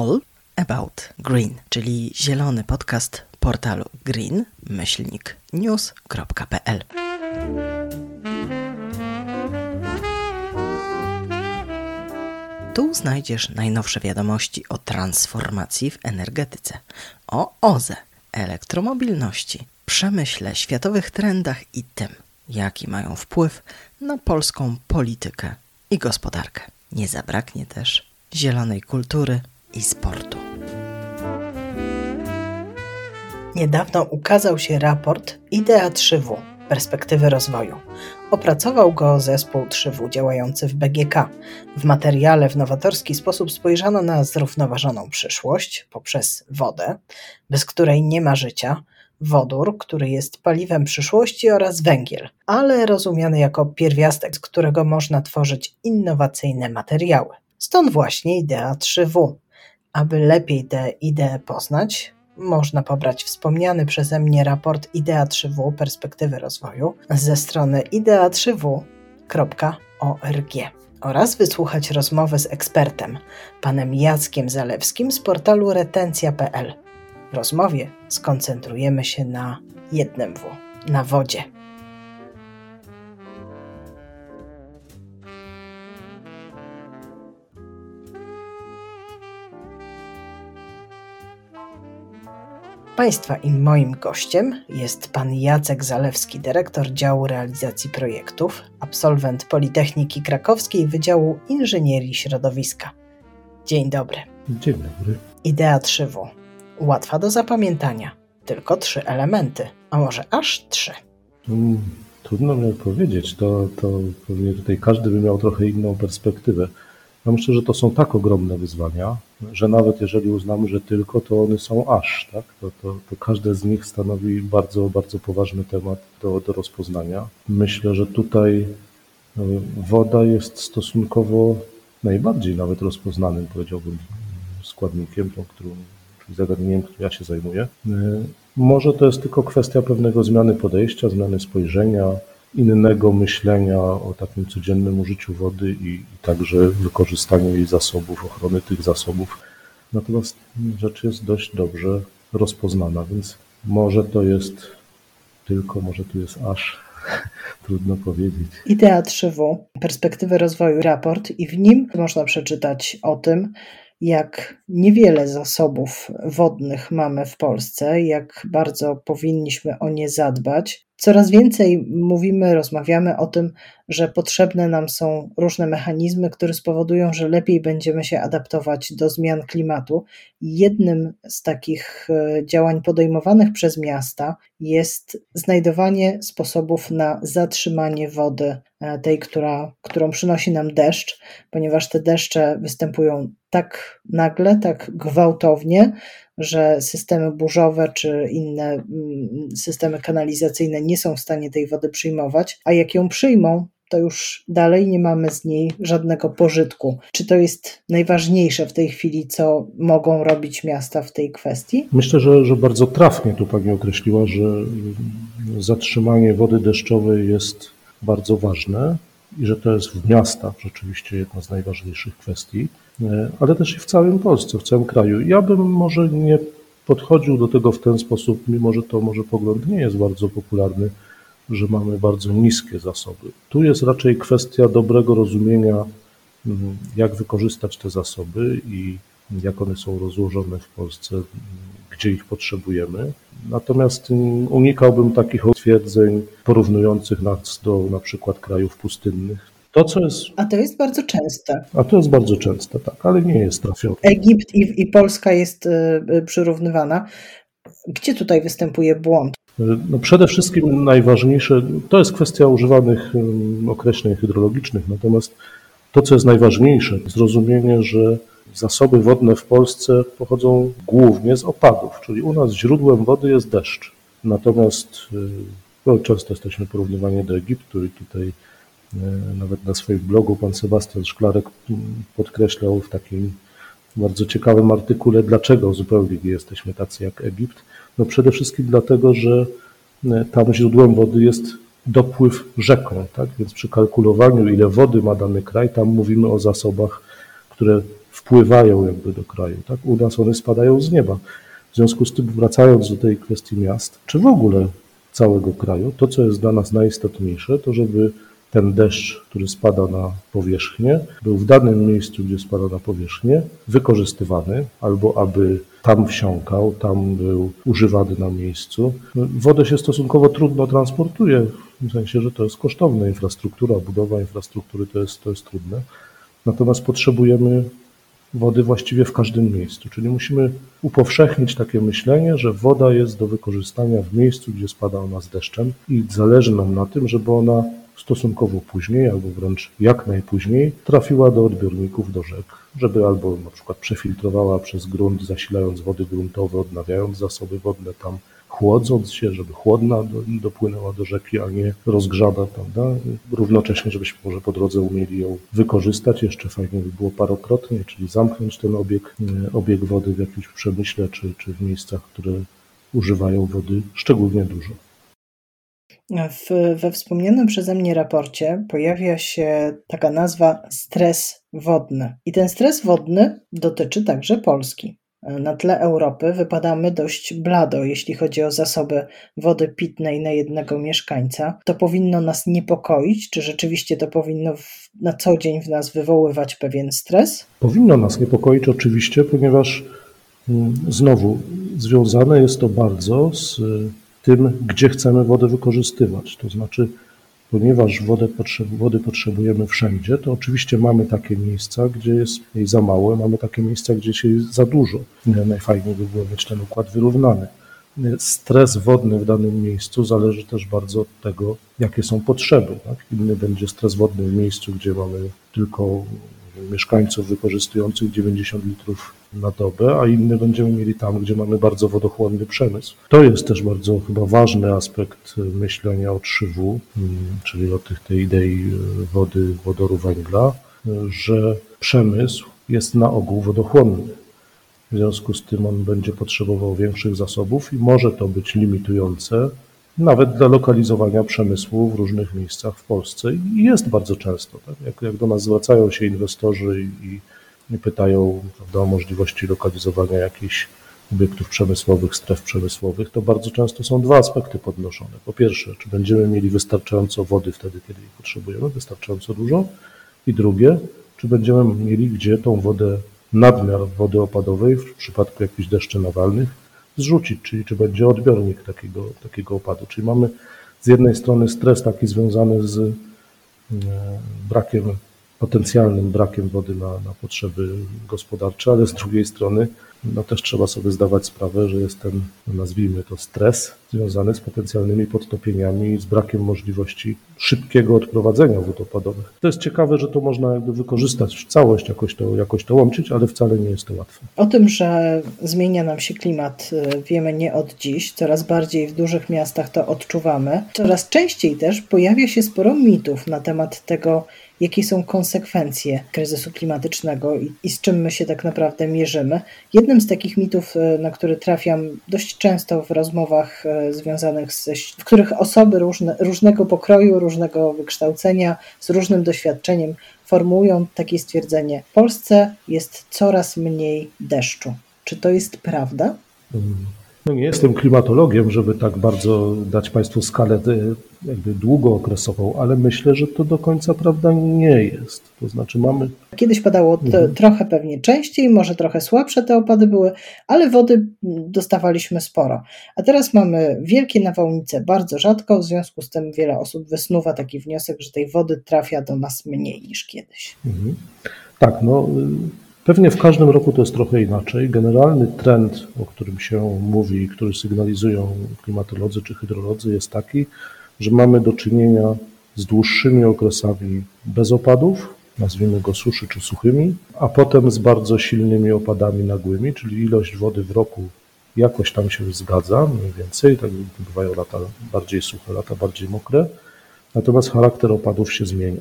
All About Green, czyli zielony podcast portalu green-news.pl. Tu znajdziesz najnowsze wiadomości o transformacji w energetyce, o OZE, elektromobilności, przemyśle, światowych trendach i tym, jaki mają wpływ na polską politykę i gospodarkę. Nie zabraknie też zielonej kultury i sportu. Niedawno ukazał się raport IDEA 3W Perspektywy rozwoju. Opracował go zespół 3W działający w BGK. W materiale w nowatorski sposób spojrzano na zrównoważoną przyszłość poprzez wodę, bez której nie ma życia, wodór, który jest paliwem przyszłości oraz węgiel, ale rozumiany jako pierwiastek, z którego można tworzyć innowacyjne materiały. Stąd właśnie idea 3W. Aby lepiej tę ideę poznać, można pobrać wspomniany przeze mnie raport Idea 3W Perspektywy Rozwoju ze strony idea3w.org oraz wysłuchać rozmowy z ekspertem, panem Jackiem Zalewskim z portalu retencja.pl. W rozmowie skoncentrujemy się na jednym W na wodzie. Państwa i moim gościem jest pan Jacek Zalewski, dyrektor działu realizacji projektów, absolwent Politechniki Krakowskiej Wydziału Inżynierii Środowiska. Dzień dobry. Dzień dobry. Idea 3W. Łatwa do zapamiętania. Tylko trzy elementy, a może aż trzy. Hmm, trudno mi powiedzieć. To, to pewnie tutaj każdy by miał trochę inną perspektywę. Ja myślę, że to są tak ogromne wyzwania, że nawet jeżeli uznamy, że tylko, to one są aż, tak? To, to, to każde z nich stanowi bardzo, bardzo poważny temat do, do rozpoznania. Myślę, że tutaj e, woda jest stosunkowo najbardziej nawet rozpoznanym, powiedziałbym, składnikiem, tą, którą, czyli zagadnieniem, którym ja się zajmuję. E, może to jest tylko kwestia pewnego zmiany podejścia, zmiany spojrzenia, innego myślenia o takim codziennym użyciu wody i, i także wykorzystaniu jej zasobów, ochrony tych zasobów. Natomiast rzecz jest dość dobrze rozpoznana, więc może to jest tylko, może tu jest aż trudno powiedzieć. Idea 3W, perspektywy rozwoju raport i w nim można przeczytać o tym, jak niewiele zasobów wodnych mamy w Polsce, jak bardzo powinniśmy o nie zadbać, Coraz więcej mówimy, rozmawiamy o tym, że potrzebne nam są różne mechanizmy, które spowodują, że lepiej będziemy się adaptować do zmian klimatu. Jednym z takich e, działań podejmowanych przez miasta jest znajdowanie sposobów na zatrzymanie wody, e, tej, która, którą przynosi nam deszcz, ponieważ te deszcze występują tak nagle, tak gwałtownie, że systemy burzowe czy inne mm, systemy kanalizacyjne nie są w stanie tej wody przyjmować, a jak ją przyjmą, to już dalej nie mamy z niej żadnego pożytku. Czy to jest najważniejsze w tej chwili, co mogą robić miasta w tej kwestii? Myślę, że, że bardzo trafnie tu Pani określiła, że zatrzymanie wody deszczowej jest bardzo ważne i że to jest w miastach rzeczywiście jedna z najważniejszych kwestii, e, ale też i w całym Polsce, w całym kraju. Ja bym może nie podchodził do tego w ten sposób, mimo że to może pogląd nie jest bardzo popularny, że mamy bardzo niskie zasoby. Tu jest raczej kwestia dobrego rozumienia, mm, jak wykorzystać te zasoby i jak one są rozłożone w Polsce, gdzie ich potrzebujemy. Natomiast mm, unikałbym takich twierdzeń porównujących nas do na przykład krajów pustynnych. To, co jest... A to jest bardzo częste. A to jest bardzo częste, tak, ale nie jest trafione. Egipt i, i Polska jest y, przyrównywana. Gdzie tutaj występuje błąd? No przede wszystkim najważniejsze, to jest kwestia używanych określeń hydrologicznych, natomiast to, co jest najważniejsze, zrozumienie, że Zasoby wodne w Polsce pochodzą głównie z opadów, czyli u nas źródłem wody jest deszcz. Natomiast y, no, często jesteśmy porównywani do Egiptu i tutaj y, nawet na swoim blogu pan Sebastian Szklarek mm, podkreślał w takim bardzo ciekawym artykule, dlaczego zupełnie nie jesteśmy tacy jak Egipt. No przede wszystkim dlatego, że y, tam źródłem wody jest dopływ rzeką, tak? Więc przy kalkulowaniu, ile wody ma dany kraj, tam mówimy o zasobach, które wpływają jakby do kraju. Tak? U nas one spadają z nieba. W związku z tym, wracając do tej kwestii miast, czy w ogóle całego kraju, to co jest dla nas najistotniejsze, to żeby ten deszcz, który spada na powierzchnię, był w danym miejscu, gdzie spada na powierzchnię, wykorzystywany, albo aby tam wsiąkał, tam był używany na miejscu. Wodę się stosunkowo trudno transportuje, w sensie, że to jest kosztowne. Infrastruktura, budowa infrastruktury to jest, to jest trudne. Natomiast potrzebujemy wody właściwie w każdym miejscu. Czyli musimy upowszechnić takie myślenie, że woda jest do wykorzystania w miejscu, gdzie spada ona z deszczem i zależy nam na tym, żeby ona stosunkowo później, albo wręcz jak najpóźniej, trafiła do odbiorników, do rzek, żeby albo na przykład przefiltrowała przez grunt, zasilając wody gruntowe, odnawiając zasoby wodne tam, chłodząc się, żeby chłodna dopłynęła do rzeki, a nie rozgrzana, prawda? Równocześnie, żebyśmy może po drodze umieli ją wykorzystać. Jeszcze fajnie by było parokrotnie, czyli zamknąć ten obieg, e, obieg wody w jakimś przemyśle, czy, czy w miejscach, które używają wody szczególnie dużo. W, we wspomnianym przeze mnie raporcie pojawia się taka nazwa stres wodny. I ten stres wodny dotyczy także Polski. Na tle Europy wypadamy dość blado, jeśli chodzi o zasoby wody pitnej na jednego mieszkańca. To powinno nas niepokoić? Czy rzeczywiście to powinno w, na co dzień w nas wywoływać pewien stres? Powinno nas niepokoić oczywiście, ponieważ mm, znowu związane jest to bardzo z tym, gdzie chcemy wodę wykorzystywać. To znaczy, ponieważ wodę wody potrzebujemy wszędzie, to oczywiście mamy takie miejsca, gdzie jest jej za mało, mamy takie miejsca, gdzie jest za dużo. Najfajniej by było mieć ten układ wyrównany. Stres wodny w danym miejscu zależy też bardzo od tego, jakie są potrzeby. Tak? Inny będzie stres wodny w miejscu, gdzie mamy tylko mieszkańców wykorzystujących 90 litrów na dobę, a inny będziemy mieli tam, gdzie mamy bardzo wodochłonny przemysł. To jest też bardzo chyba ważny aspekt myślenia o 3W, mm, czyli o tych, tej idei e, wody, wodoru, węgla, że przemysł jest na ogół wodochłonny. W związku z tym on będzie potrzebował większych zasobów i może to być limitujące nawet dla lokalizowania przemysłu w różnych miejscach w Polsce i jest bardzo często. Tak? Jak, jak do nas zwracają się inwestorzy i, i pytają prawda, o możliwości lokalizowania jakichś obiektów przemysłowych, stref przemysłowych, to bardzo często są dwa aspekty podnoszone. Po pierwsze, czy będziemy mieli wystarczająco wody wtedy, kiedy jej potrzebujemy, wystarczająco dużo? I drugie, czy będziemy mieli gdzie tą wodę, nadmiar wody opadowej w przypadku jakichś deszczy nawalnych zrzucić, czyli czy będzie odbiornik takiego, takiego opadu. Czyli mamy z jednej strony stres taki związany z e, brakiem, potencjalnym brakiem wody na, na potrzeby gospodarcze, ale z drugiej strony no też trzeba sobie zdawać sprawę, że jest ten, nazwijmy to, stres związany z potencjalnymi podtopieniami z brakiem możliwości szybkiego odprowadzenia wód opadowych. To jest ciekawe, że to można jakby wykorzystać w całość, jakoś to, jakoś to łączyć, ale wcale nie jest to łatwe. O tym, że zmienia nam się klimat, y, wiemy nie od dziś. Coraz bardziej w dużych miastach to odczuwamy. Coraz częściej też pojawia się sporo mitów na temat tego, jakie są konsekwencje kryzysu klimatycznego i, i, z czym my się tak naprawdę mierzymy. Jednym z takich mitów, e, na który trafiam dość często w rozmowach e, związanych z, w których osoby różne, różnego pokroju, różnego wykształcenia, z różnym doświadczeniem formułują takie stwierdzenie: W Polsce jest coraz mniej deszczu. Czy to jest prawda? Mm. No nie jestem klimatologiem, żeby tak bardzo dać Państwu skalę e, jakby długookresową, ale myślę, że to do końca prawda nie jest. To znaczy mamy... Kiedyś padało mhm. trochę pewnie częściej, może trochę słabsze te opady były, ale wody dostawaliśmy sporo. A teraz mamy wielkie nawałnice bardzo rzadko, w związku z tym wiele osób wysnuwa taki wniosek, że tej wody trafia do nas mniej niż kiedyś. Mhm. Tak, no Pewnie w każdym roku to jest trochę inaczej. Generalny trend, o którym się mówi, który sygnalizują klimatolodzy czy hydrolodzy, jest taki, że mamy do czynienia z dłuższymi okresami bez opadów, nazwijmy go suszy czy suchymi, a potem z bardzo silnymi opadami nagłymi, czyli ilość wody w roku jakoś tam się zgadza, mniej więcej, tak bywają lata bardziej suche, lata bardziej mokre, natomiast charakter opadów się zmienia.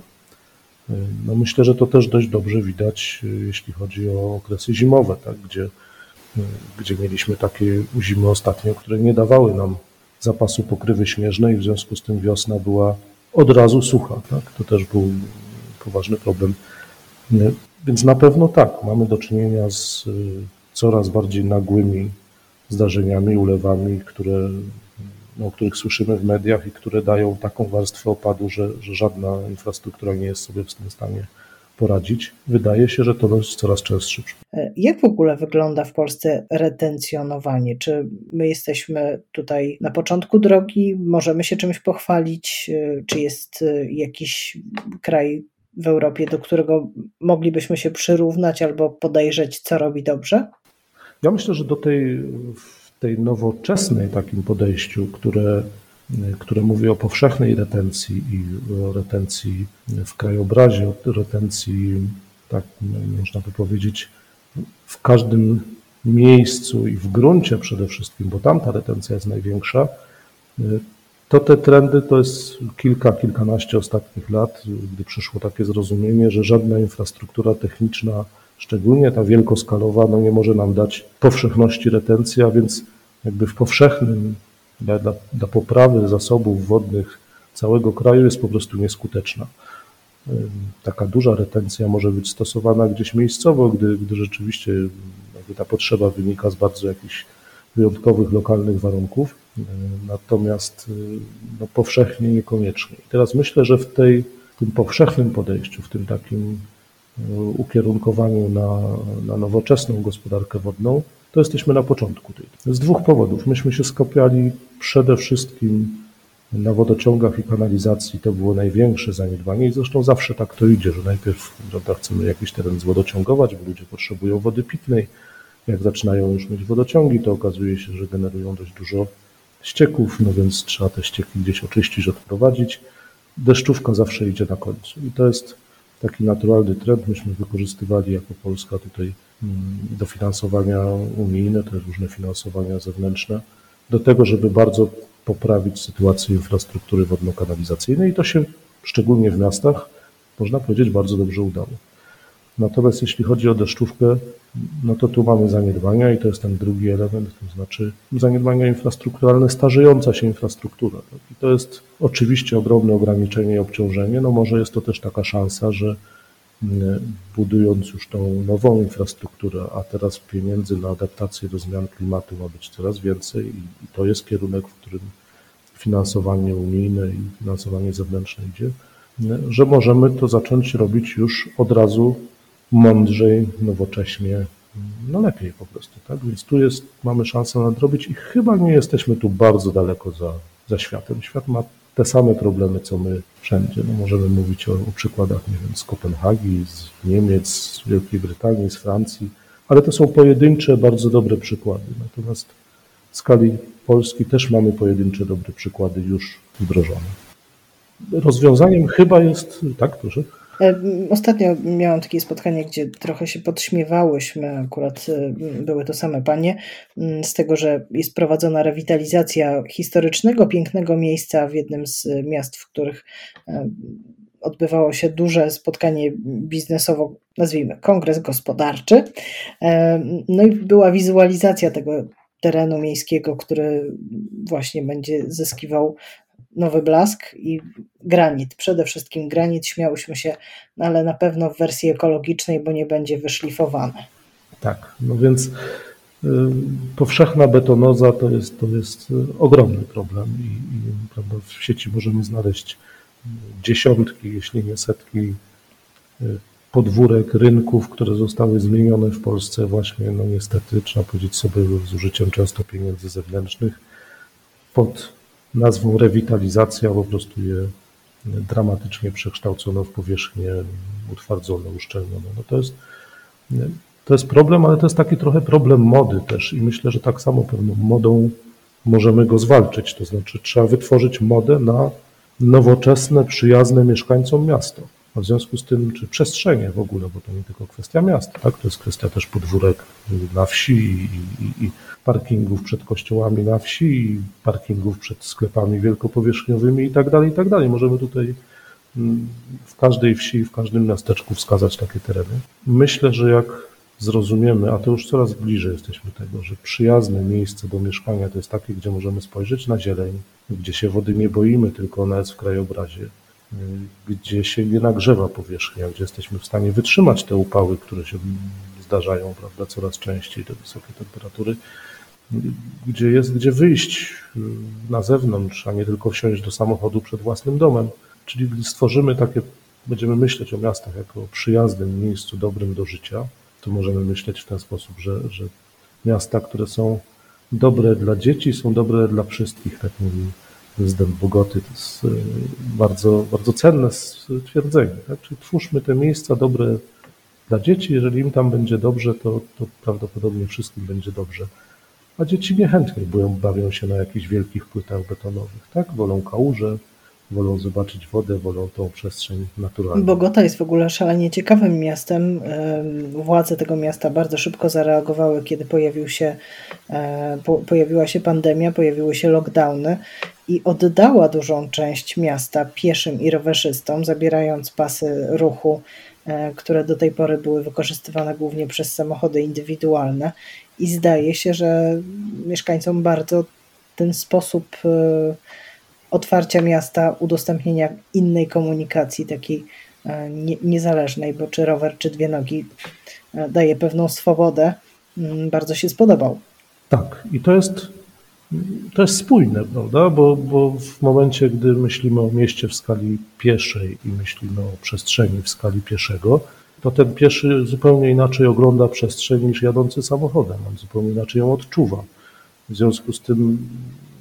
No myślę, że to też dość dobrze widać, jeśli chodzi o okresy zimowe, tak, gdzie, gdzie mieliśmy takie zimy ostatnio, które nie dawały nam zapasu pokrywy śnieżnej, w związku z tym wiosna była od razu sucha. Tak? To też był poważny problem. Więc na pewno tak, mamy do czynienia z coraz bardziej nagłymi zdarzeniami, ulewami, które, no, o których słyszymy w mediach i które dają taką warstwę opadu, że, że żadna infrastruktura nie jest sobie w tym stanie poradzić. Wydaje się, że to jest coraz częstszy Jak w ogóle wygląda w Polsce retencjonowanie? Czy my jesteśmy tutaj na początku drogi? Możemy się czymś pochwalić? Czy jest jakiś kraj w Europie, do którego moglibyśmy się przyrównać albo podejrzeć, co robi dobrze? Ja myślę, że do tej, tej nowoczesnej takim podejściu, które, które mówi o powszechnej retencji i o retencji w krajobrazie, o retencji, tak można by powiedzieć, w każdym miejscu i w gruncie przede wszystkim, bo tam ta retencja jest największa, to te trendy to jest kilka, kilkanaście ostatnich lat, gdy przyszło takie zrozumienie, że żadna infrastruktura techniczna szczególnie ta wielkoskalowa, no nie może nam dać powszechności retencji, a więc jakby w powszechnym dla, dla, poprawy zasobów wodnych całego kraju jest po prostu nieskuteczna. Taka duża retencja może być stosowana gdzieś miejscowo, gdy, gdy rzeczywiście ta potrzeba wynika z bardzo jakichś wyjątkowych, lokalnych warunków, natomiast no, powszechnie niekoniecznie. I teraz myślę, że w tej, tym powszechnym podejściu, w tym takim ukierunkowaniu na, na nowoczesną gospodarkę wodną, to jesteśmy na początku tej. Z dwóch powodów. Myśmy się skupiali przede wszystkim na wodociągach i kanalizacji. To było największe zaniedbanie i zresztą zawsze tak to idzie, że najpierw prawda, chcemy jakiś teren zwodociągować, bo ludzie potrzebują wody pitnej. Jak zaczynają już mieć wodociągi, to okazuje się, że generują dość dużo ścieków, no więc trzeba te ścieki gdzieś oczyścić, odprowadzić. Deszczówka zawsze idzie na końcu i to jest taki naturalny trend. Myśmy wykorzystywali jako Polska tutaj mm, dofinansowania unijne, te różne finansowania zewnętrzne, do tego, żeby bardzo poprawić sytuację infrastruktury wodno-kanalizacyjnej i to się szczególnie w miastach, można powiedzieć, bardzo dobrze udało. Natomiast jeśli chodzi o deszczówkę, no to tu mamy zaniedbania i to jest ten drugi element, to znaczy zaniedbania infrastrukturalne, starzejąca się infrastruktura. I to jest oczywiście ogromne ograniczenie i obciążenie, no może jest to też taka szansa, że mm, budując już tą nową infrastrukturę, a teraz pieniędzy na adaptację do zmian klimatu ma być coraz więcej i, i to jest kierunek, w którym finansowanie unijne i finansowanie zewnętrzne idzie, że możemy to zacząć robić już od razu mądrzej, nowocześnie, no lepiej po prostu, tak? Więc tu jest, mamy szansę nadrobić i chyba nie jesteśmy tu bardzo daleko za, za światem. Świat ma te same problemy, co my wszędzie. No możemy mówić o, o przykładach, nie wiem, z Kopenhagi, z Niemiec, z Wielkiej Brytanii, z Francji, ale to są pojedyncze, bardzo dobre przykłady. Natomiast w skali Polski też mamy pojedyncze, dobre przykłady już wdrożone. Rozwiązaniem chyba jest, tak, proszę. Ostatnio miałam takie spotkanie, gdzie trochę się podśmiewałyśmy, akurat e, były to same panie, mm, z tego, że jest prowadzona rewitalizacja historycznego, pięknego miejsca w jednym z miast, w których odbywało się duże spotkanie biznesowo, nazwijmy kongres gospodarczy. No i była wizualizacja tego terenu miejskiego, który właśnie będzie zyskiwał nowy blask i granit. Przede wszystkim granit, śmiałyśmy się, no ale na pewno w wersji ekologicznej, bo nie będzie wyszlifowany. Tak, no więc y, powszechna betonoza to jest, to jest ogromny problem i, i prawda, w sieci możemy znaleźć dziesiątki, jeśli nie setki y, podwórek, rynków, które zostały zmienione w Polsce właśnie, no niestety, trzeba powiedzieć sobie, z użyciem często pieniędzy zewnętrznych pod nazwą rewitalizacja po prostu je dramatycznie przekształcono w powierzchnię, utwardzono, uszczelniono. No to, jest, to jest problem, ale to jest taki trochę problem mody też i myślę, że tak samo pewną modą możemy go zwalczyć. To znaczy trzeba wytworzyć modę na nowoczesne, przyjazne mieszkańcom miasto. A w związku z tym, czy przestrzenie w ogóle, bo to nie tylko kwestia miasta, tak? to jest kwestia też podwórek na wsi i, i, i parkingów przed kościołami na wsi, i parkingów przed sklepami wielkopowierzchniowymi i tak dalej, i tak dalej. Możemy tutaj mm, w każdej wsi, w każdym miasteczku wskazać takie tereny. Myślę, że jak zrozumiemy, a to już coraz bliżej jesteśmy tego, że przyjazne miejsce do mieszkania to jest takie, gdzie możemy spojrzeć na zieleń, gdzie się wody nie boimy, tylko ona jest w krajobrazie, gdzie się nie nagrzewa powierzchnia, gdzie jesteśmy w stanie wytrzymać te upały, które się zdarzają prawda, coraz częściej, te wysokie temperatury, gdzie jest gdzie wyjść na zewnątrz, a nie tylko wsiąść do samochodu przed własnym domem. Czyli gdy stworzymy takie, będziemy myśleć o miastach jako o przyjaznym miejscu, dobrym do życia, to możemy myśleć w ten sposób, że, że miasta, które są dobre dla dzieci, są dobre dla wszystkich, tak mówi prezydent Bogoty. To jest e, bardzo, bardzo cenne stwierdzenie. Tak? Czyli twórzmy te miejsca dobre dla dzieci. Jeżeli im tam będzie dobrze, to, to prawdopodobnie wszystkim będzie dobrze. A dzieci niechętnie bawią się na jakichś wielkich płytach betonowych. Tak? Wolą kałuże, wolą zobaczyć wodę, wolą tą przestrzeń naturalną. Bogota jest w ogóle szalenie ciekawym miastem. Władze tego miasta bardzo szybko zareagowały, kiedy pojawił się, e, pojawiła się pandemia, pojawiły się lockdowny i oddała dużą część miasta pieszym i rowerzystom, zabierając pasy ruchu, e, które do tej pory były wykorzystywane głównie przez samochody indywidualne. I zdaje się, że mieszkańcom bardzo ten sposób e, otwarcia miasta, udostępnienia innej komunikacji, takiej e, nie, niezależnej, bo czy rower, czy dwie nogi e, daje pewną swobodę, mm, bardzo się spodobał. Tak, i to jest, to jest spójne, prawda? Bo, bo w momencie, gdy myślimy o mieście w skali pieszej i myślimy o przestrzeni w skali pieszego, to ten pieszy zupełnie inaczej ogląda przestrzeń niż jadący samochodem. On zupełnie inaczej ją odczuwa. W związku z tym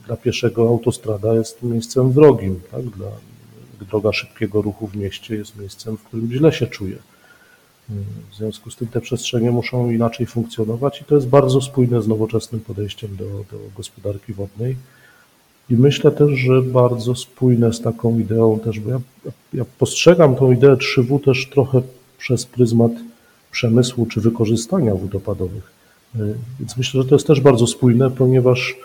dla pieszego autostrada jest miejscem wrogim. Tak? Dla, droga szybkiego ruchu w mieście jest miejscem, w którym źle się czuje. W związku z tym te przestrzenie muszą inaczej funkcjonować i to jest bardzo spójne z nowoczesnym podejściem do, do gospodarki wodnej. I myślę też, że bardzo spójne z taką ideą też, bo ja, ja postrzegam tą ideę 3W też trochę przez pryzmat przemysłu czy wykorzystania wód opadowych. Więc myślę, że to jest też bardzo spójne, ponieważ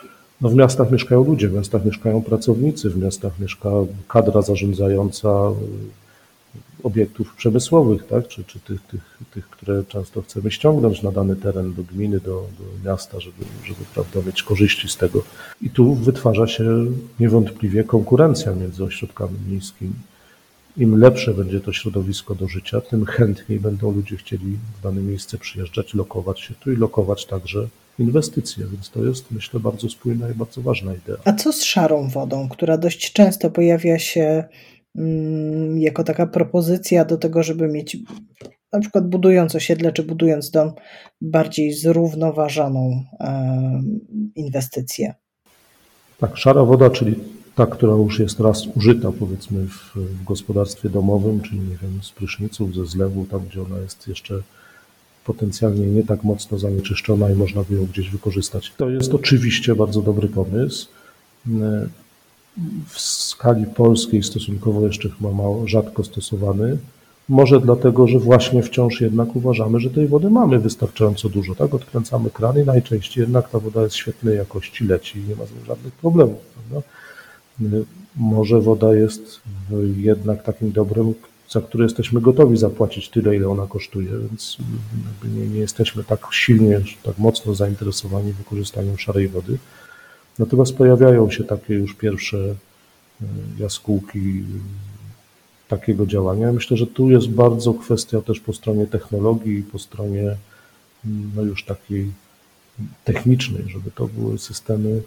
no w miastach mieszkają ludzie, w miastach mieszkają pracownicy, w miastach mieszka kadra zarządzająca y, obiektów przemysłowych, tak? czy, czy tych, tych, tych, które często chcemy ściągnąć na dany teren do gminy, do, do miasta, żeby, żeby prawda, mieć korzyści z tego. I tu wytwarza się niewątpliwie konkurencja między ośrodkami miejskimi. Im lepsze będzie to środowisko do życia, tym chętniej będą ludzie chcieli w dane miejsce przyjeżdżać, lokować się tu i lokować także inwestycje, więc to jest, myślę, bardzo spójna i bardzo ważna idea. A co z szarą wodą, która dość często pojawia się mm, jako taka propozycja do tego, żeby mieć na przykład budując osiedle czy budując dom bardziej zrównoważoną inwestycję? Tak, szara woda, czyli ta, która już jest raz użyta powiedzmy w, w gospodarstwie domowym, czyli nie wiem, z pryszniców, ze zlewu, tam gdzie ona jest jeszcze potencjalnie nie tak mocno zanieczyszczona i można by ją gdzieś wykorzystać. To jest oczywiście bardzo dobry pomysł. W skali polskiej stosunkowo jeszcze chyba mało, rzadko stosowany. Może dlatego, że właśnie wciąż jednak uważamy, że tej wody mamy wystarczająco dużo, tak? Odkręcamy krany i najczęściej jednak ta woda jest świetnej jakości, leci i nie ma z nią żadnych problemów, prawda? Może woda jest jednak takim dobrem, za które jesteśmy gotowi zapłacić tyle, ile ona kosztuje, więc nie, nie jesteśmy tak silnie, tak mocno zainteresowani wykorzystaniem szarej wody. Natomiast pojawiają się takie już pierwsze e, jaskółki takiego działania. Myślę, że tu jest bardzo kwestia też po stronie technologii i po stronie no już takiej technicznej, żeby to były systemy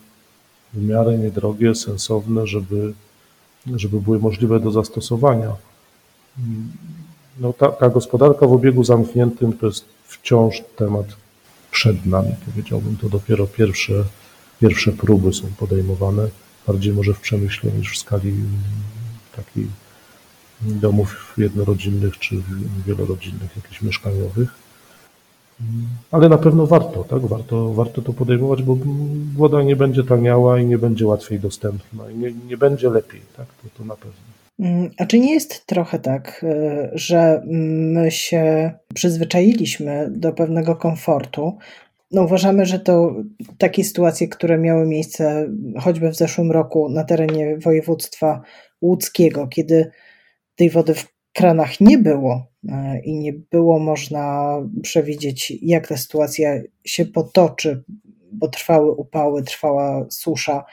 w miarę niedrogie, sensowne, żeby, żeby były możliwe do zastosowania no ta, ta gospodarka w obiegu zamkniętym to jest wciąż temat przed nami. Powiedziałbym, to dopiero pierwsze, pierwsze próby są podejmowane, bardziej może w przemyśle niż w skali takiej domów jednorodzinnych czy wielorodzinnych, jakichś mieszkaniowych. Ale na pewno warto, tak? Warto, warto to podejmować, bo woda nie będzie taniała i nie będzie łatwiej dostępna i nie, nie będzie lepiej, tak? To, to na pewno. Mm, a czy nie jest trochę tak, y, że my się przyzwyczailiśmy do pewnego komfortu? No uważamy, że to takie sytuacje, które miały miejsce choćby w zeszłym roku na terenie województwa łódzkiego, kiedy tej wody w kranach nie było y, i nie było można przewidzieć, jak ta sytuacja się potoczy, bo trwały upały, trwała susza,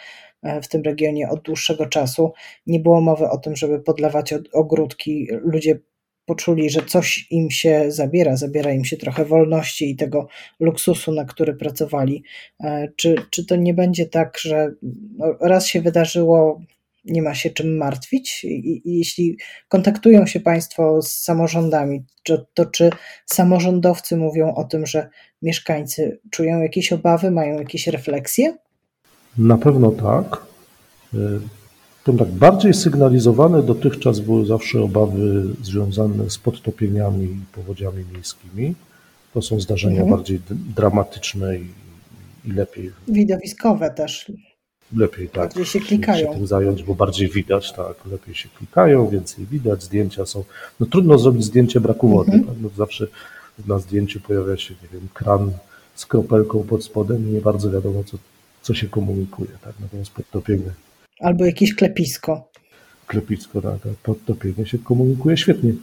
w tym regionie od dłuższego czasu. Nie było mowy o tym, żeby podlewać ogródki. Ludzie poczuli, że coś im się zabiera, zabiera im się trochę wolności i tego luksusu, na który pracowali. E, czy, czy to nie będzie tak, że no, raz się wydarzyło, nie ma się czym martwić? I, i jeśli kontaktują się Państwo z samorządami, to, to czy samorządowcy mówią o tym, że mieszkańcy czują jakieś obawy, mają jakieś refleksje? Na pewno tak. To tak bardziej sygnalizowane dotychczas były zawsze obawy związane z podtopieniami i powodziami miejskimi. To są zdarzenia mhm. bardziej dramatyczne i, i, lepiej. Widowiskowe też. Lepiej tak. Bardziej się klikają. Się tym zająć, bo bardziej widać, tak. Lepiej się klikają, więcej widać, zdjęcia są. No trudno zrobić zdjęcie braku wody. Mhm. Tak? No, zawsze na zdjęciu pojawia się, nie wiem, kran z kropelką pod spodem i nie bardzo wiadomo, co, co się komunikuje. Tak? Natomiast podtopienie Albo jakieś klepisko. Klepisko, tak, tak. Podtopienie się komunikuje świetnie.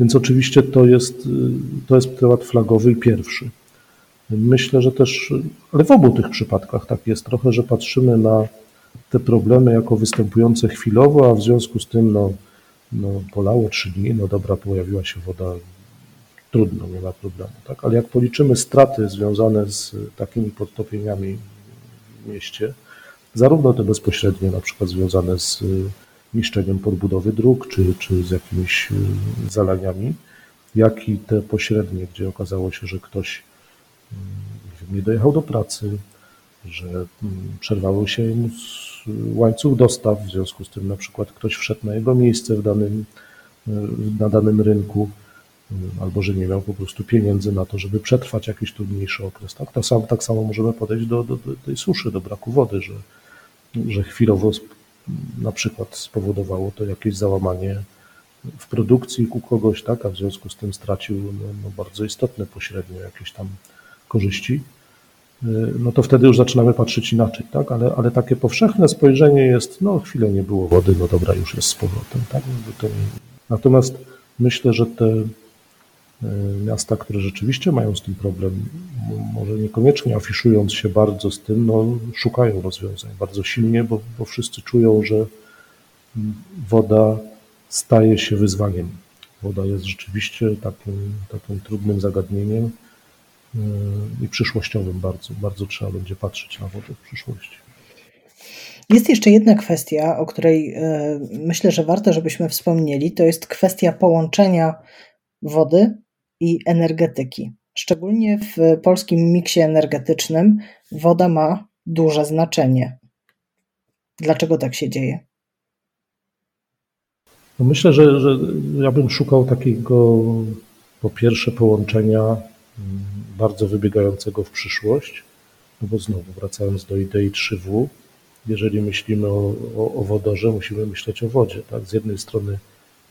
Więc oczywiście to jest, to jest temat flagowy i pierwszy. Myślę, że też, ale w obu tych przypadkach tak jest trochę, że patrzymy na te problemy jako występujące chwilowo, a w związku z tym no, no polało trzy dni, no dobra, pojawiła się woda, trudno, nie ma problemu, tak? Ale jak policzymy straty związane z takimi podtopieniami mieście, zarówno te bezpośrednie, na przykład związane z y, niszczeniem podbudowy dróg, czy, czy z jakimiś y, zalaniami, jak i te pośrednie, gdzie okazało się, że ktoś mm, nie dojechał do pracy, że mm, przerwało się mu łańcuch dostaw, w związku z tym na przykład ktoś wszedł na jego miejsce w danym, y, na danym rynku, albo że nie miał po prostu pieniędzy na to, żeby przetrwać jakiś trudniejszy okres. Tak, tak, samo, tak samo możemy podejść do, do, do tej suszy, do braku wody, że że chwilowo na przykład spowodowało to jakieś załamanie w produkcji u kogoś, tak, a w związku z tym stracił no, no bardzo istotne pośrednio jakieś tam korzyści, y, no to wtedy już zaczynamy patrzeć inaczej, tak, ale, ale takie powszechne spojrzenie jest, no chwilę nie było wody, no dobra, już jest z powrotem, tak, Natomiast myślę, że te miasta, które rzeczywiście mają z tym problem, może niekoniecznie afiszując się bardzo z tym, no, szukają rozwiązań bardzo silnie, bo, bo wszyscy czują, że woda staje się wyzwaniem. Woda jest rzeczywiście takim, takim trudnym zagadnieniem e, i przyszłościowym bardzo. Bardzo trzeba będzie patrzeć na wodę w przyszłości. Jest jeszcze jedna kwestia, o której e, myślę, że warto, żebyśmy wspomnieli. To jest kwestia połączenia wody i energetyki. Szczególnie w polskim miksie energetycznym woda ma duże znaczenie. Dlaczego tak się dzieje? No myślę, że, że ja bym szukał takiego po pierwsze połączenia mm, bardzo wybiegającego w przyszłość, no bo znowu wracając do idei 3W, jeżeli myślimy o, o, o wodorze, musimy myśleć o wodzie. Tak? Z jednej strony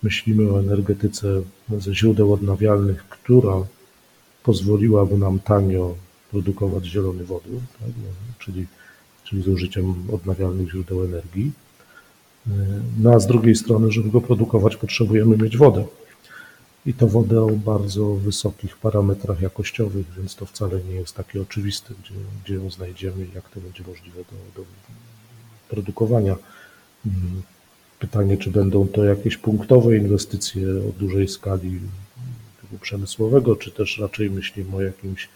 myślimy o energetyce ze źródeł odnawialnych, która pozwoliłaby nam tanio produkować zielony wodór, tak? No, czyli, czyli z użyciem odnawialnych źródeł energii. No a z drugiej strony, żeby go produkować, potrzebujemy mieć wodę. I to wodę o bardzo wysokich parametrach jakościowych, więc to wcale nie jest takie oczywiste, gdzie, gdzie ją znajdziemy i jak to będzie możliwe do, do produkowania. Pytanie, czy będą to jakieś punktowe inwestycje o dużej skali typu przemysłowego, czy też raczej myślimy o jakimś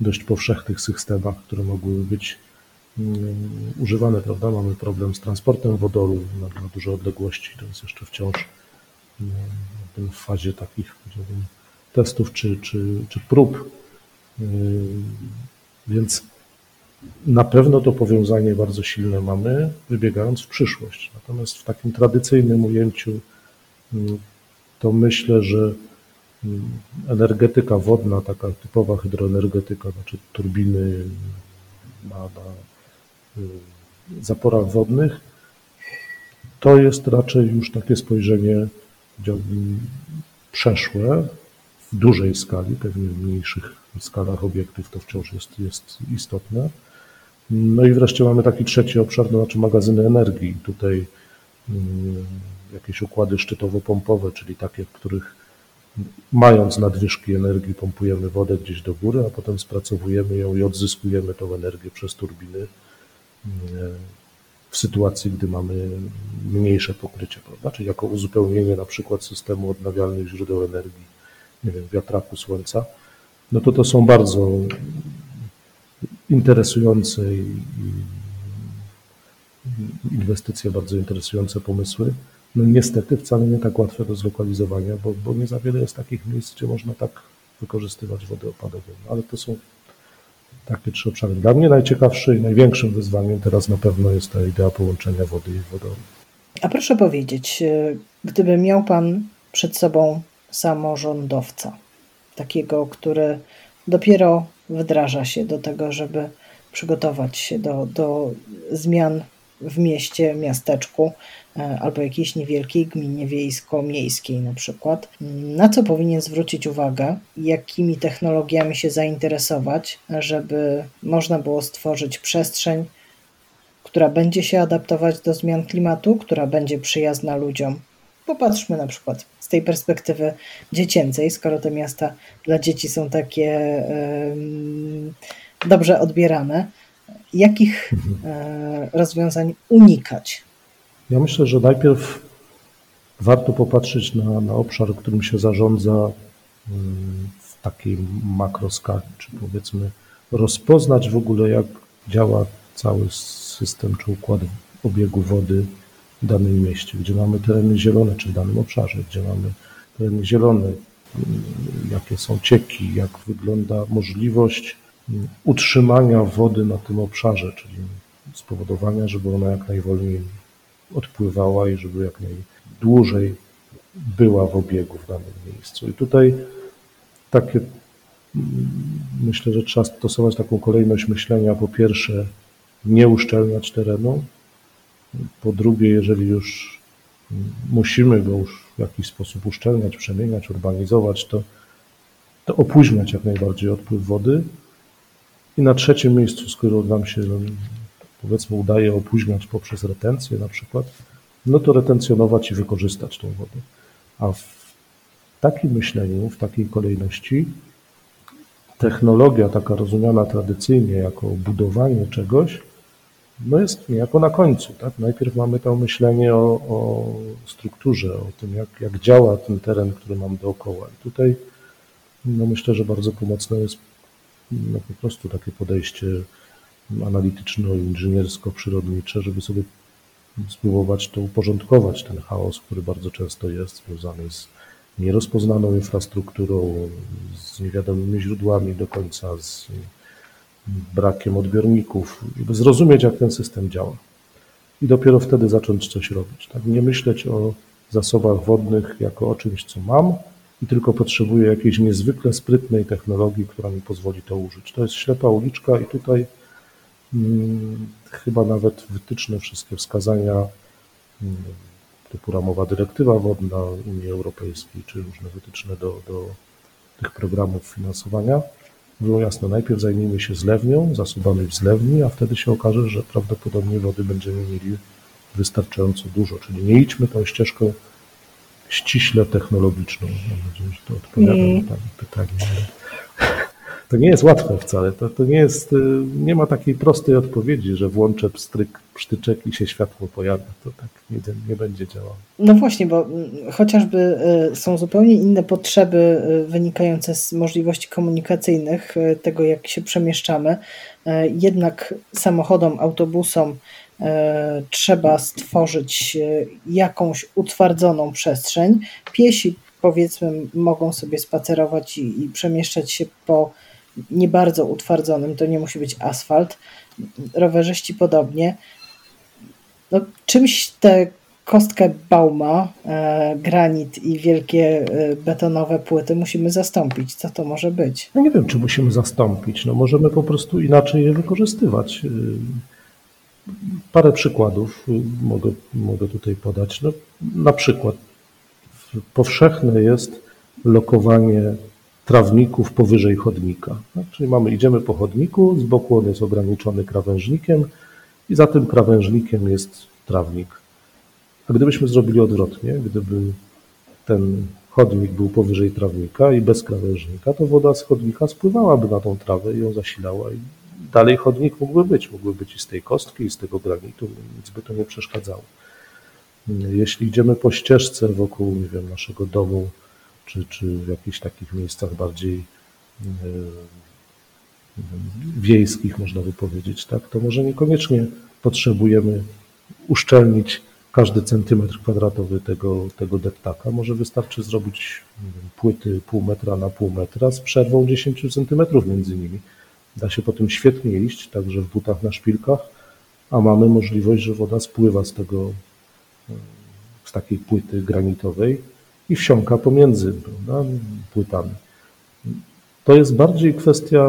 dość powszechnych systemach, które mogłyby być um, używane, prawda? Mamy problem z transportem wodoru na, na duże odległości, to jest jeszcze wciąż um, w fazie takich testów czy, czy, czy prób. Um, więc na pewno to powiązanie bardzo silne mamy, wybiegając w przyszłość. Natomiast w takim tradycyjnym ujęciu mm, to myślę, że mm, energetyka wodna, taka typowa hydroenergetyka, znaczy turbiny na, na y, zaporach wodnych, to jest raczej już takie spojrzenie przeszłe w dużej skali, pewnie w mniejszych skalach obiektów to wciąż jest, jest istotne. No i wreszcie mamy taki trzeci obszar, to znaczy magazyny energii. Tutaj mm, jakieś układy szczytowo-pompowe, czyli takie, w których mając nadwyżki energii pompujemy wodę gdzieś do góry, a potem spracowujemy ją i odzyskujemy tą energię przez turbiny. Mm, w sytuacji, gdy mamy mniejsze pokrycie, prawda? Czyli jako uzupełnienie na przykład systemu odnawialnych źródeł energii, nie wiem, wiatraku, słońca, no to to są bardzo interesujące i inwestycje, bardzo interesujące pomysły. No niestety wcale nie tak łatwe do zlokalizowania, bo, bo nie za wiele jest takich miejsc, gdzie można tak wykorzystywać wodę opadową. Ale to są takie trzy obszary. Dla mnie najciekawszy i największym wyzwaniem teraz na pewno jest ta idea połączenia wody i wodoru. A proszę powiedzieć, e, gdyby miał Pan przed sobą samorządowca, takiego, który dopiero wdraża się do tego, żeby przygotować się do, do zmian w mieście, miasteczku e, albo jakiejś niewielkiej gminie wiejsko-miejskiej na przykład. Na co powinien zwrócić uwagę, jakimi technologiami się zainteresować, żeby można było stworzyć przestrzeń, która będzie się adaptować do zmian klimatu, która będzie przyjazna ludziom. Popatrzmy na przykład tej perspektywy dziecięcej, skoro te miasta dla dzieci są takie dobrze odbierane jakich e, rozwiązań unikać? Ja myślę, że najpierw warto popatrzeć na, na obszar, którym się zarządza w takiej makroskali, czy powiedzmy rozpoznać w ogóle, jak działa cały system czy układ obiegu wody w danym mieście, gdzie mamy tereny zielone, czy w danym obszarze, gdzie mamy tereny zielone, mm, jakie są cieki, jak wygląda możliwość utrzymania wody na tym obszarze, czyli spowodowania, żeby ona jak najwolniej odpływała i żeby jak najdłużej była w obiegu w danym miejscu. I tutaj takie myślę, że trzeba stosować taką kolejność myślenia. Po pierwsze, nie uszczelniać terenu. Po drugie, jeżeli już musimy go już w jakiś sposób uszczelniać, przemieniać, urbanizować, to, to opóźniać jak najbardziej odpływ wody i na trzecim miejscu, skoro nam się powiedzmy udaje opóźniać poprzez retencję na przykład, no to retencjonować i wykorzystać tą wodę. A w takim myśleniu, w takiej kolejności technologia taka rozumiana tradycyjnie jako budowanie czegoś, no jest niejako na końcu. Tak? Najpierw mamy to myślenie o, o strukturze, o tym, jak, jak działa ten teren, który mam dookoła. I tutaj no myślę, że bardzo pomocne jest no po prostu takie podejście analityczno-inżyniersko-przyrodnicze, żeby sobie spróbować to uporządkować, ten chaos, który bardzo często jest związany z nierozpoznaną infrastrukturą, z niewiadomymi źródłami do końca, z brakiem odbiorników, żeby zrozumieć, jak ten system działa. I dopiero wtedy zacząć coś robić. Tak? Nie myśleć o zasobach wodnych jako o czymś, co mam, i tylko potrzebuję jakiejś niezwykle sprytnej technologii, która mi pozwoli to użyć. To jest ślepa uliczka i tutaj hmm, chyba nawet wytyczne wszystkie wskazania hmm, typu ramowa dyrektywa wodna Unii Europejskiej, czy różne wytyczne do, do tych programów finansowania, było jasne, najpierw zajmijmy się zlewnią, zasobami w zlewni, a wtedy się okaże, że prawdopodobnie wody będziemy mieli wystarczająco dużo, czyli nie idźmy tą ścieżką ściśle technologiczną. Mam nadzieję, że to odpowiada mm. na Pani pytanie. To nie jest łatwe wcale. To, to nie jest, y, nie ma takiej prostej odpowiedzi, że włączę pstryk, psztyczek i się światło pojawia. To tak nie, nie będzie działało. No właśnie, bo mm, chociażby y, są zupełnie inne potrzeby y, wynikające z możliwości komunikacyjnych, tego jak się przemieszczamy. Jednak samochodom, autobusom, trzeba stworzyć jakąś utwardzoną przestrzeń. Piesi, powiedzmy, mogą sobie spacerować i, i przemieszczać się po nie bardzo utwardzonym, to nie musi być asfalt. Rowerzyści podobnie. No, czymś tę kostkę Bauma, e, granit i wielkie e, betonowe płyty musimy zastąpić. Co to może być? No nie wiem, czy musimy zastąpić. No możemy po prostu inaczej je wykorzystywać. Parę przykładów mogę, mogę tutaj podać. No, na przykład powszechne jest lokowanie trawników powyżej chodnika. Czyli mamy, idziemy po chodniku, z boku on jest ograniczony krawężnikiem i za tym krawężnikiem jest trawnik. A gdybyśmy zrobili odwrotnie, gdyby ten chodnik był powyżej trawnika i bez krawężnika, to woda z chodnika spływałaby na tą trawę i ją zasilała i dalej chodnik mógłby być. Mógłby być i z tej kostki, i z tego granitu, nic by to nie przeszkadzało. Jeśli idziemy po ścieżce wokół, nie wiem, naszego domu, czy, czy w jakichś takich miejscach bardziej e, wiejskich, można by powiedzieć, tak, to może niekoniecznie potrzebujemy uszczelnić każdy centymetr kwadratowy tego, tego deptaka. Może wystarczy zrobić wiem, płyty pół metra na pół metra z przerwą 10 centymetrów między nimi. Da się po tym świetnie iść, także w butach na szpilkach, a mamy możliwość, że woda spływa z tego, z takiej płyty granitowej i wsiąka pomiędzy prawda, płytami. To jest bardziej kwestia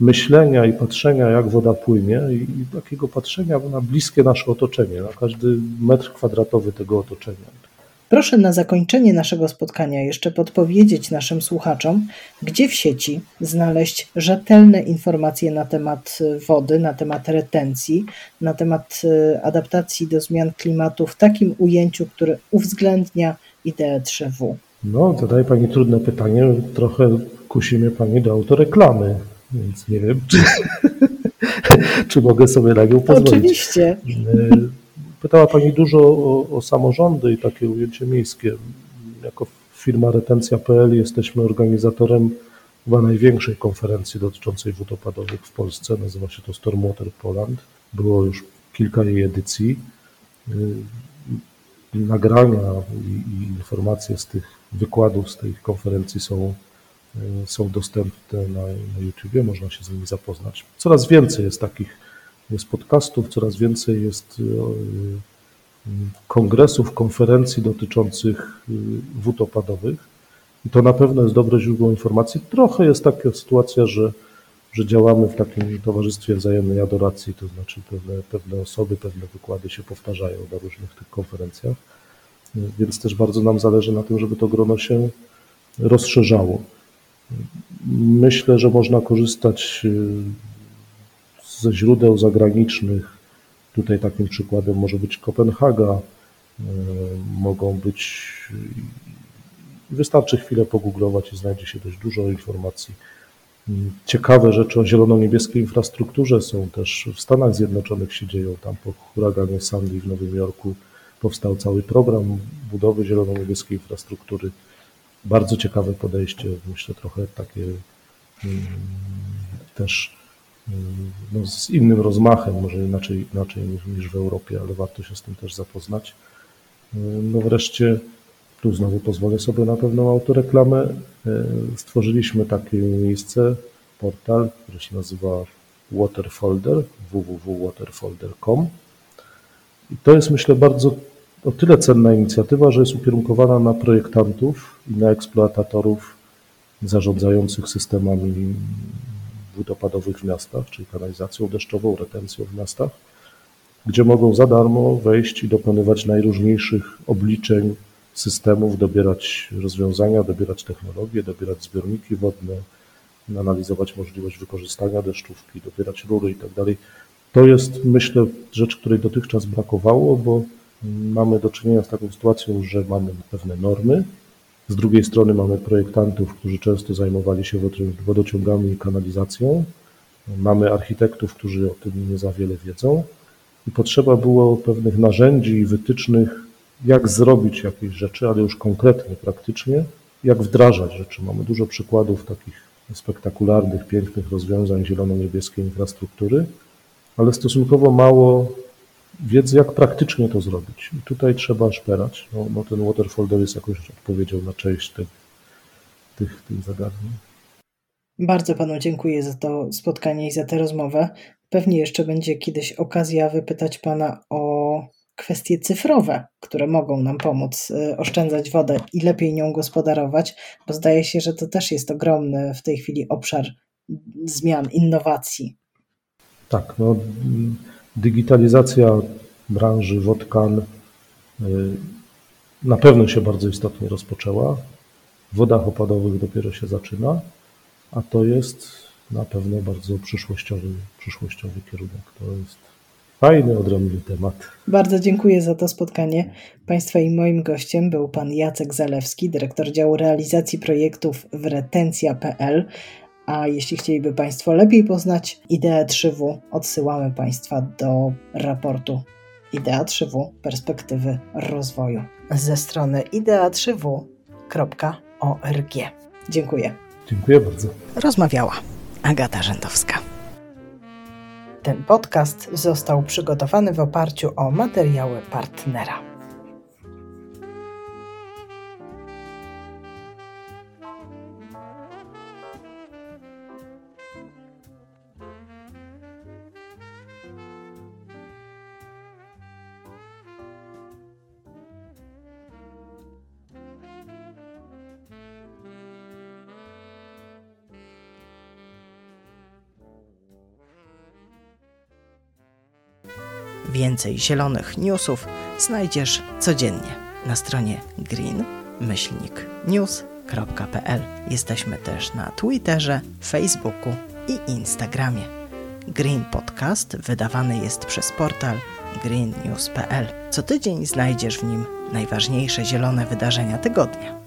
myślenia i patrzenia, jak woda płynie, i takiego patrzenia na bliskie nasze otoczenie, na każdy metr kwadratowy tego otoczenia. Proszę na zakończenie naszego spotkania jeszcze podpowiedzieć naszym słuchaczom, gdzie w sieci znaleźć rzetelne informacje na temat wody, na temat retencji, na temat e, adaptacji do zmian klimatu w takim ujęciu, które uwzględnia ideę 3W. No, zadaje Pani trudne pytanie. Trochę kusi mnie Pani do autoreklamy, więc nie wiem, czy, czy mogę sobie na nią pozwolić. Oczywiście. Pytała Pani dużo o, o samorządy i takie ujęcie miejskie. Jako firma Retencja.pl jesteśmy organizatorem chyba największej konferencji dotyczącej wód opadowych w Polsce. Nazywa się to Stormwater Poland. Było już kilka jej edycji. Y, nagrania i, i informacje z tych wykładów, z tej konferencji są, y, są dostępne na, na YouTubie, można się z nimi zapoznać. Coraz więcej jest takich jest podcastów, coraz więcej jest y, y, kongresów, konferencji dotyczących y, wód opadowych i to na pewno jest dobre źródło informacji. Trochę jest taka sytuacja, że, że działamy w takim towarzystwie wzajemnej adoracji, to znaczy pewne, pewne osoby, pewne wykłady się powtarzają na różnych tych konferencjach, więc też bardzo nam zależy na tym, żeby to grono się rozszerzało. Myślę, że można korzystać ze źródeł zagranicznych. Tutaj takim przykładem może być Kopenhaga, e, mogą być, wystarczy chwilę pogooglować i znajdzie się dość dużo informacji. Ciekawe rzeczy o zielono-niebieskiej infrastrukturze są też w Stanach Zjednoczonych się dzieją. Tam po huraganie Sandy w Nowym Jorku powstał cały program budowy zielono-niebieskiej infrastruktury. Bardzo ciekawe podejście, myślę trochę takie mm, też no, z innym rozmachem, może inaczej, inaczej niż, niż w Europie, ale warto się z tym też zapoznać. No wreszcie, tu znowu pozwolę sobie na pewną autoreklamę. Stworzyliśmy takie miejsce, portal, który się nazywa Waterfolder, www.waterfolder.com. I to jest myślę bardzo o tyle cenna inicjatywa, że jest ukierunkowana na projektantów i na eksploatatorów zarządzających systemami wód opadowych w miastach, czyli kanalizacją deszczową, retencją w miastach, gdzie mogą za darmo wejść i dokonywać najróżniejszych obliczeń systemów, dobierać rozwiązania, dobierać technologie, dobierać zbiorniki wodne, analizować możliwość wykorzystania deszczówki, dobierać rury itd. Tak to jest, myślę, rzecz, której dotychczas brakowało, bo mamy do czynienia z taką sytuacją, że mamy pewne normy, z drugiej strony mamy projektantów, którzy często zajmowali się wodociągami i kanalizacją. Mamy architektów, którzy o tym nie za wiele wiedzą i potrzeba było pewnych narzędzi i wytycznych, jak zrobić jakieś rzeczy, ale już konkretnie, praktycznie, jak wdrażać rzeczy. Mamy dużo przykładów takich spektakularnych, pięknych rozwiązań zielono-niebieskiej infrastruktury, ale stosunkowo mało wiedzy, jak praktycznie to zrobić. I tutaj trzeba szperać. No, no ten waterfolder jest jakoś odpowiedzią na część tych, tych, tych zagadnień. Bardzo panu dziękuję za to spotkanie i za tę rozmowę. Pewnie jeszcze będzie kiedyś okazja wypytać pana o kwestie cyfrowe, które mogą nam pomóc y, oszczędzać wodę i lepiej nią gospodarować, bo zdaje się, że to też jest ogromny w tej chwili obszar zmian, innowacji. Tak, no Digitalizacja branży wodkan y, na pewno się bardzo istotnie rozpoczęła. W wodach opadowych dopiero się zaczyna, a to jest na pewno bardzo przyszłościowy, przyszłościowy kierunek. To jest fajny, odrębny temat. Bardzo dziękuję za to spotkanie. Państwa i moim gościem był pan Jacek Zalewski, dyrektor działu realizacji projektów w retencja.pl A jeśli chcieliby Państwo lepiej poznać ideę 3W, odsyłamy Państwa do raportu Idea 3W Perspektywy Rozwoju ze strony idea3w.org. Dziękuję. Dziękuję bardzo. Rozmawiała Agata Rzędowska. Ten podcast został przygotowany w oparciu o materiały partnera. Więcej zielonych newsów znajdziesz codziennie na stronie green-news.pl. Jesteśmy też na Twitterze, Facebooku i Instagramie. Green Podcast wydawany jest przez portal greennews.pl. Co tydzień znajdziesz w nim najważniejsze zielone wydarzenia tygodnia.